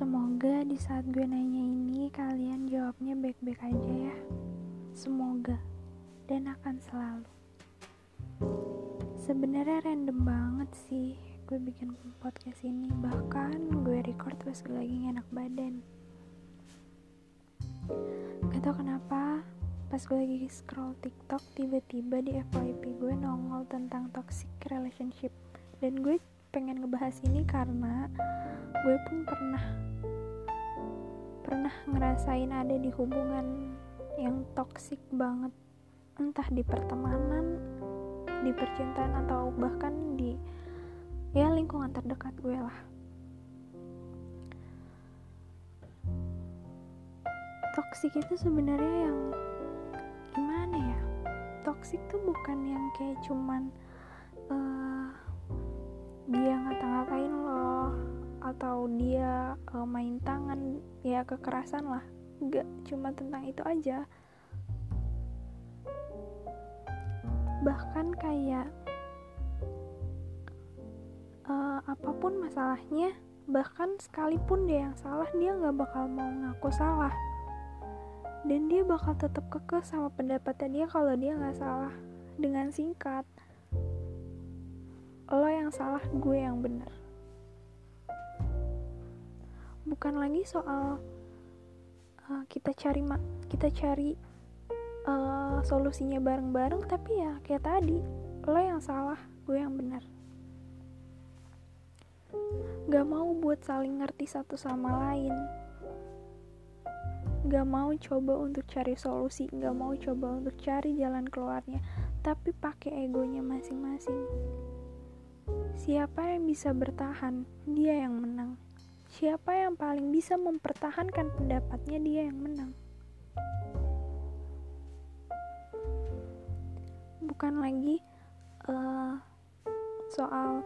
Semoga di saat gue nanya ini kalian jawabnya baik-baik aja ya. Semoga dan akan selalu. Sebenarnya random banget sih gue bikin podcast ini. Bahkan gue record pas gue lagi enak badan. Gak tau kenapa pas gue lagi scroll TikTok tiba-tiba di FYP gue nongol tentang toxic relationship dan gue pengen ngebahas ini karena gue pun pernah pernah ngerasain ada di hubungan yang toksik banget. Entah di pertemanan di percintaan atau bahkan di ya lingkungan terdekat gue lah. Toksik itu sebenarnya yang gimana ya? Toksik tuh bukan yang kayak cuman uh, dia ngata-ngatain lo atau dia uh, main tangan. Ya kekerasan lah. Gak cuma tentang itu aja. Bahkan kayak uh, apa pun masalahnya bahkan sekalipun dia yang salah dia nggak bakal mau ngaku salah. Dan dia bakal tetap kekeh sama pendapatnya dia kalau dia nggak salah. Dengan singkat lo yang salah gue yang benar. Bukan lagi soal uh, kita cari ma kita cari uh, solusinya bareng-bareng tapi ya kayak tadi lo yang salah gue yang benar. Gak mau buat saling ngerti satu sama lain. Gak mau coba untuk cari solusi gak mau coba untuk cari jalan keluarnya tapi pakai egonya masing-masing siapa yang bisa bertahan? Dia yang menang. Siapa yang paling bisa mempertahankan pendapatnya? Dia yang menang. Bukan lagi uh, soal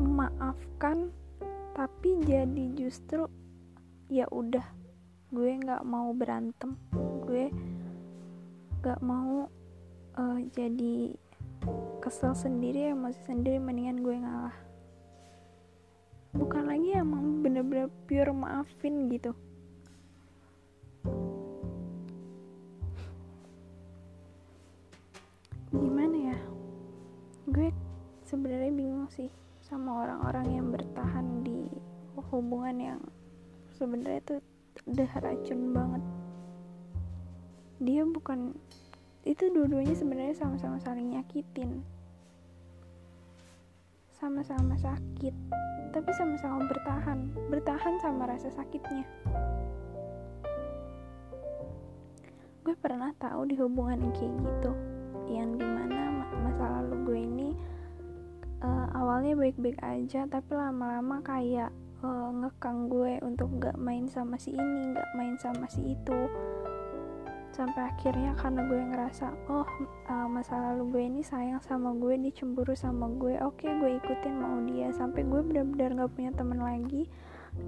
memaafkan tapi jadi justru ya udah gue nggak mau berantem. Gue nggak mau uh, jadi kesel sendiri emosi sendiri mendingan gue ngalah. Bukan lagi emang bener-bener pure maafin gitu. Gimana ya? Gue sebenarnya bingung sih sama orang-orang yang bertahan di hubungan yang sebenarnya tuh udah racun banget. Dia bukan itu dua-duanya sebenarnya sama-sama saling nyakitin. Sama-sama sakit tapi sama-sama bertahan. Bertahan sama rasa sakitnya. Gue pernah tahu di hubungan yang kayak gitu. Yang di mana masa lalu gue ini uh, awalnya baik-baik aja tapi lama-lama kayak uh, ngekang gue untuk gak main sama si ini gak main sama si itu sampai akhirnya karena gue ngerasa oh uh, masa lalu gue ini sayang sama gue dicemburu sama gue oke okay, gue ikutin mau dia. Sampai gue benar-benar gak punya teman lagi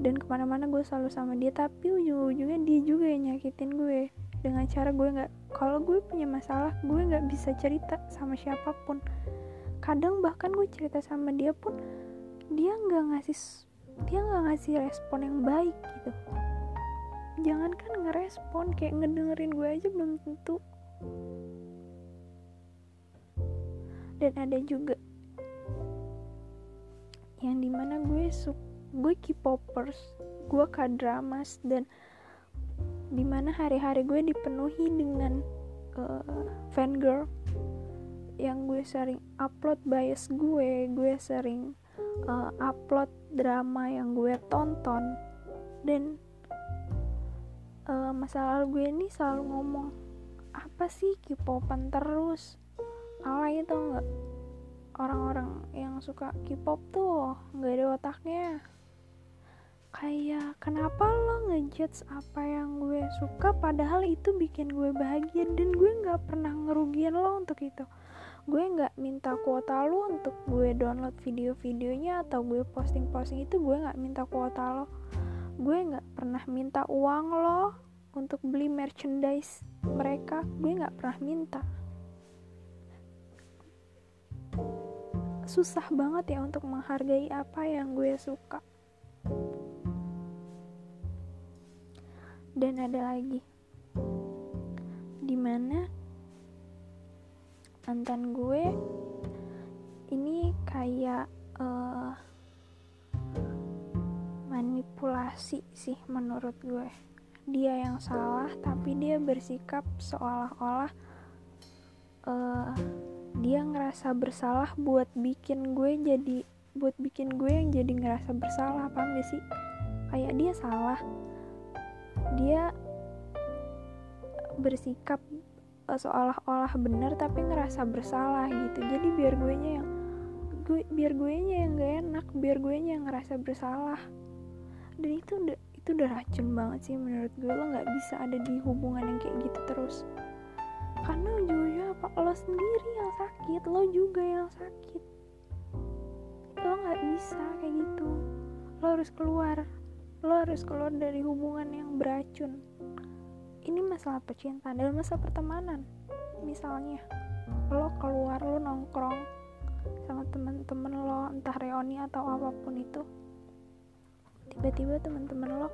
dan ke mana-mana gue selalu sama dia tapi ujung-ujungnya dia juga yang nyakitin gue. Dengan cara gue nggak kalau gue punya masalah gue nggak bisa cerita sama siapa pun. Kadang bahkan gue cerita sama dia pun dia nggak ngasih dia nggak ngasih respon yang baik gitu jangankan ngerespon kayak ngedengerin gue aja belum tentu. Dan ada juga yang di mana gue suka gue K-popers gue k-dramas dan di mana hari-hari gue dipenuhi dengan uh, fan girl yang gue sering upload bias gue gue sering uh, upload drama yang gue tonton. Dan uh, masa lalu gue ini selalu ngomong apa sih K-popan terus? Alay itu nggak? Orang-orang yang suka K-pop tuh nggak ada otaknya. Kayak kenapa lo ngejudge apa yang gue suka padahal itu bikin gue bahagia dan gue nggak pernah ngerugiin lo untuk itu? Gue nggak minta kuota lo untuk gue download video-videonya atau gue posting-posting itu gue nggak minta kuota lo gue nggak pernah minta uang loh untuk beli merchandise mereka. Gue nggak pernah minta. Susah banget ya untuk menghargai apa yang gue suka. Dan ada lagi. Di mana mantan gue ini kayak uh, manipulasi sih menurut gue. Dia yang salah tapi dia bersikap seolah-olah uh, dia ngerasa bersalah buat bikin gue jadi buat bikin gue yang jadi ngerasa bersalah paham gak sih? Kayak dia salah. Dia bersikap uh, seolah-olah benar tapi ngerasa bersalah gitu. Jadi biar gue nya yang gue biar gue nya yang gak enak biar gue nya yang ngerasa bersalah dan itu udah itu udah racun banget sih menurut gue. Lo nggak bisa ada di hubungan yang kayak gitu terus. Karena ujung-ujungnya apa? Lo sendiri yang sakit lo juga yang sakit. Lo nggak bisa kayak gitu. Lo harus keluar. Lo harus keluar dari hubungan yang beracun. Ini masalah percintaan dalam masa pertemanan misalnya. Lo keluar lo nongkrong sama temen-temen lo entah reuni atau apa pun itu tiba-tiba teman-teman lo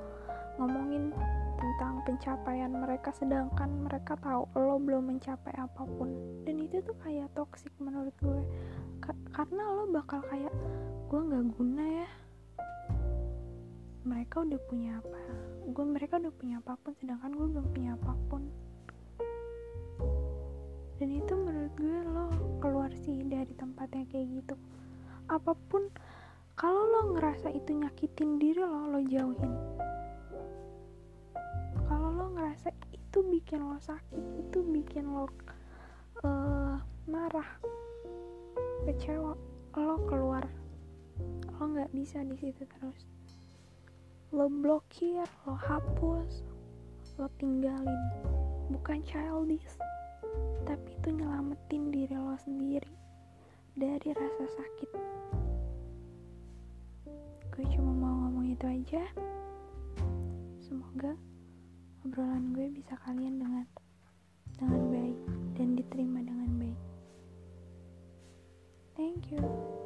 ngomongin tentang pencapaian mereka sedangkan mereka tahu lo belum mencapai apa pun. Dan itu tuh kayak toxic menurut gue. Ka karena lo bakal kayak gue nggak guna ya. Mereka udah punya apa? Gue mereka udah punya apa pun sedangkan gue belum punya apa pun. Dan itu menurut gue lo keluar sih dari tempatnya kayak gitu. Apa pun kalau lo ngerasa itu nyakitin diri lo lo jauhin. Kalau lo ngerasa itu bikin lo sakit itu bikin lo uh, marah kecewa lo keluar. Lo nggak bisa di situ terus. Lo blokir lo hapus lo tinggalin. Bukan childish tapi itu nyelamatin diri lo sendiri dari rasa sakit gue cuma mau ngomong itu aja. Semoga obrolan gue bisa kalian dengar dengan baik dan diterima dengan baik. Thank you.